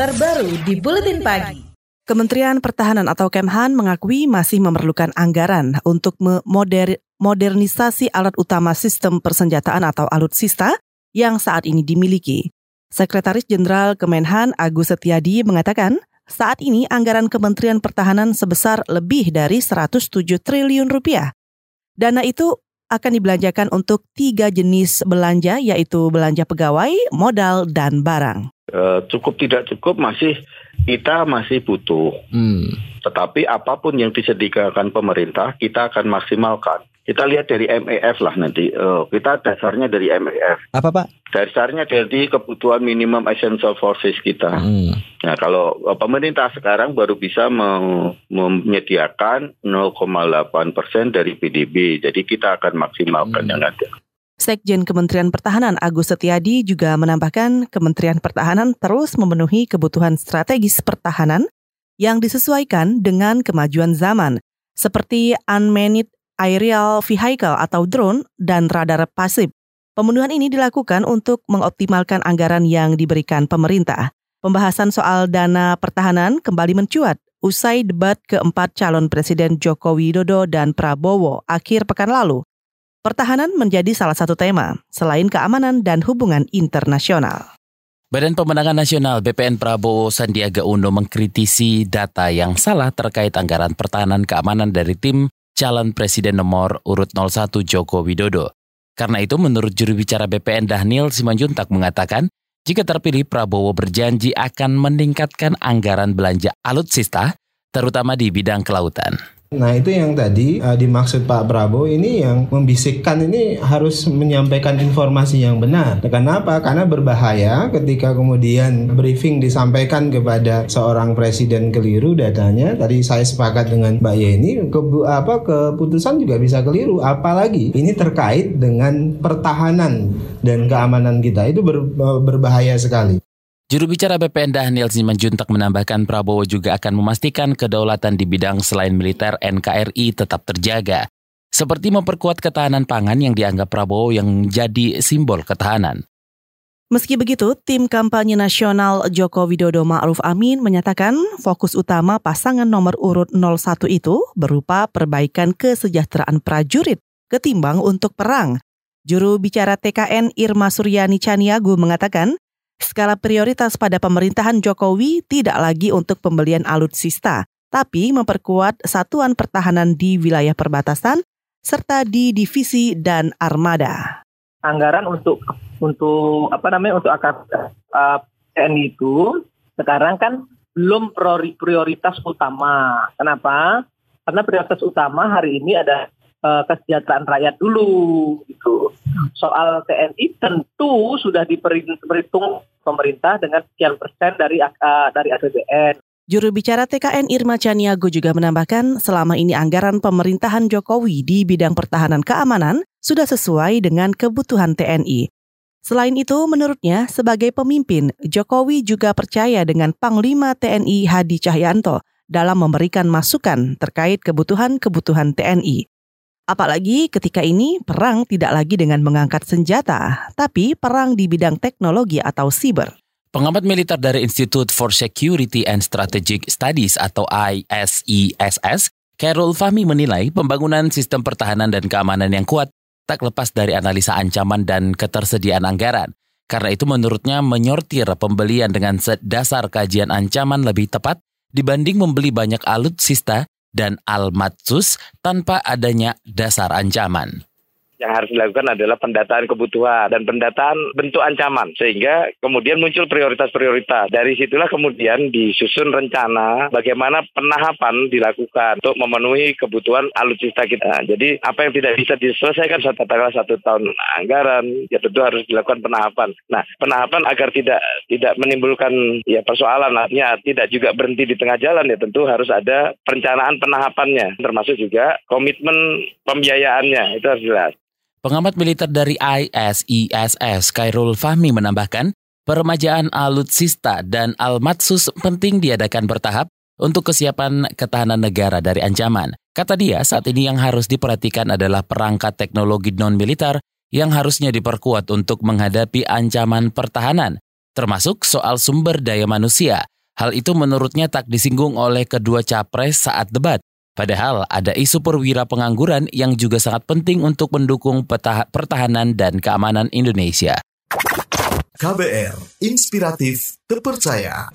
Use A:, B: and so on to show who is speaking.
A: terbaru di Buletin Pagi.
B: Kementerian Pertahanan atau Kemhan mengakui masih memerlukan anggaran untuk modernisasi alat utama sistem persenjataan atau alutsista yang saat ini dimiliki. Sekretaris Jenderal Kemenhan Agus Setiadi mengatakan, saat ini anggaran Kementerian Pertahanan sebesar lebih dari 107 triliun rupiah. Dana itu akan dibelanjakan untuk tiga jenis belanja, yaitu belanja pegawai, modal, dan barang.
C: Uh, cukup tidak cukup masih kita masih butuh. Hmm. Tetapi apa pun yang disediakan pemerintah kita akan maksimalkan. Kita lihat dari MEF lah nanti. Uh, kita dasarnya dari MEF.
D: Apa Pak?
C: Dasarnya dari kebutuhan minimum essential forces kita. Hmm. Nah kalau uh, pemerintah sekarang baru bisa menyediakan 0,8 persen dari PDB. Jadi kita akan maksimalkan hmm. yang ada.
B: Sekjen Kementerian Pertahanan Agus Setiadi juga menambahkan Kementerian Pertahanan terus memenuhi kebutuhan strategis pertahanan yang disesuaikan dengan kemajuan zaman, seperti unmanned aerial vehicle atau drone dan radar pasif. Pemenuhan ini dilakukan untuk mengoptimalkan anggaran yang diberikan pemerintah. Pembahasan soal dana pertahanan kembali mencuat usai debat keempat calon Presiden Joko Widodo dan Prabowo akhir pekan lalu. Pertahanan menjadi salah satu tema, selain keamanan dan hubungan internasional.
E: Badan Pemenangan Nasional BPN Prabowo Sandiaga Uno mengkritisi data yang salah terkait anggaran pertahanan keamanan dari tim calon presiden nomor urut 01 Joko Widodo. Karena itu menurut juru bicara BPN Daniel Simanjuntak mengatakan, jika terpilih Prabowo berjanji akan meningkatkan anggaran belanja alutsista, terutama di bidang kelautan.
F: Nah itu yang tadi uh, dimaksud Pak Prabowo ini yang membisikkan ini harus menyampaikan informasi yang benar. Kenapa? Karena berbahaya ketika kemudian briefing disampaikan kepada seorang presiden keliru datanya. Tadi saya sepakat dengan Mbak Yeni, ke, apa keputusan juga bisa keliru. Apalagi ini terkait dengan pertahanan dan keamanan kita itu ber, berbahaya sekali.
E: Juru bicara BPN Daniel Simanjuntak menambahkan Prabowo juga akan memastikan kedaulatan di bidang selain militer NKRI tetap terjaga, seperti memperkuat ketahanan pangan yang dianggap Prabowo yang menjadi simbol ketahanan.
B: Meski begitu, tim kampanye nasional Joko Widodo Ma'ruf Amin menyatakan fokus utama pasangan nomor urut 01 itu berupa perbaikan kesejahteraan prajurit ketimbang untuk perang. Juru bicara TKN Irma Suryani Caniagu mengatakan, skala prioritas pada pemerintahan Jokowi tidak lagi untuk pembelian alutsista, tapi memperkuat satuan pertahanan di wilayah perbatasan serta di divisi dan armada.
G: Anggaran untuk untuk apa namanya untuk akar uh, TNI itu sekarang kan belum prioritas utama. Kenapa? Karena prioritas utama hari ini ada uh, kesejahteraan rakyat dulu gitu. Soal TNI tentu sudah diperhitung pemerintah dengan sekian persen dari uh, dari APBN.
B: Juru bicara TKN Irma Caniago juga menambahkan selama ini anggaran pemerintahan Jokowi di bidang pertahanan keamanan sudah sesuai dengan kebutuhan TNI. Selain itu, menurutnya, sebagai pemimpin, Jokowi juga percaya dengan Panglima TNI Hadi Cahyanto dalam memberikan masukan terkait kebutuhan-kebutuhan TNI. Apalagi ketika ini perang tidak lagi dengan mengangkat senjata, tapi perang di bidang teknologi atau siber.
E: Pengamat militer dari Institute for Security and Strategic Studies atau ISESS, Carol Fahmi menilai pembangunan sistem pertahanan dan keamanan yang kuat tak lepas dari analisa ancaman dan ketersediaan anggaran. Karena itu menurutnya menyortir pembelian dengan dasar kajian ancaman lebih tepat dibanding membeli banyak alutsista dan al-matsus tanpa adanya dasar ancaman
C: yang harus dilakukan adalah pendataan kebutuhan dan pendataan bentuk ancaman sehingga kemudian muncul prioritas-prioritas. Dari situlah kemudian disusun rencana bagaimana penahapan dilakukan untuk memenuhi kebutuhan alutsista kita. Jadi apa yang tidak bisa diselesaikan tanggal satu tahun anggaran ya tentu harus dilakukan penahapan. Nah penahapan agar tidak tidak menimbulkan ya persoalan artinya tidak juga berhenti di tengah jalan ya tentu harus ada perencanaan penahapannya termasuk juga komitmen pembiayaannya itu harus jelas.
E: Pengamat militer dari ISISS, Kairul Fahmi menambahkan, peremajaan alutsista dan almatsus penting diadakan bertahap untuk kesiapan ketahanan negara dari ancaman. Kata dia, saat ini yang harus diperhatikan adalah perangkat teknologi non-militer yang harusnya diperkuat untuk menghadapi ancaman pertahanan, termasuk soal sumber daya manusia, Hal itu menurutnya tak disinggung oleh kedua capres saat debat. Padahal ada isu perwira pengangguran yang juga sangat penting untuk mendukung pertahanan dan keamanan Indonesia.
D: KBR, inspiratif, terpercaya.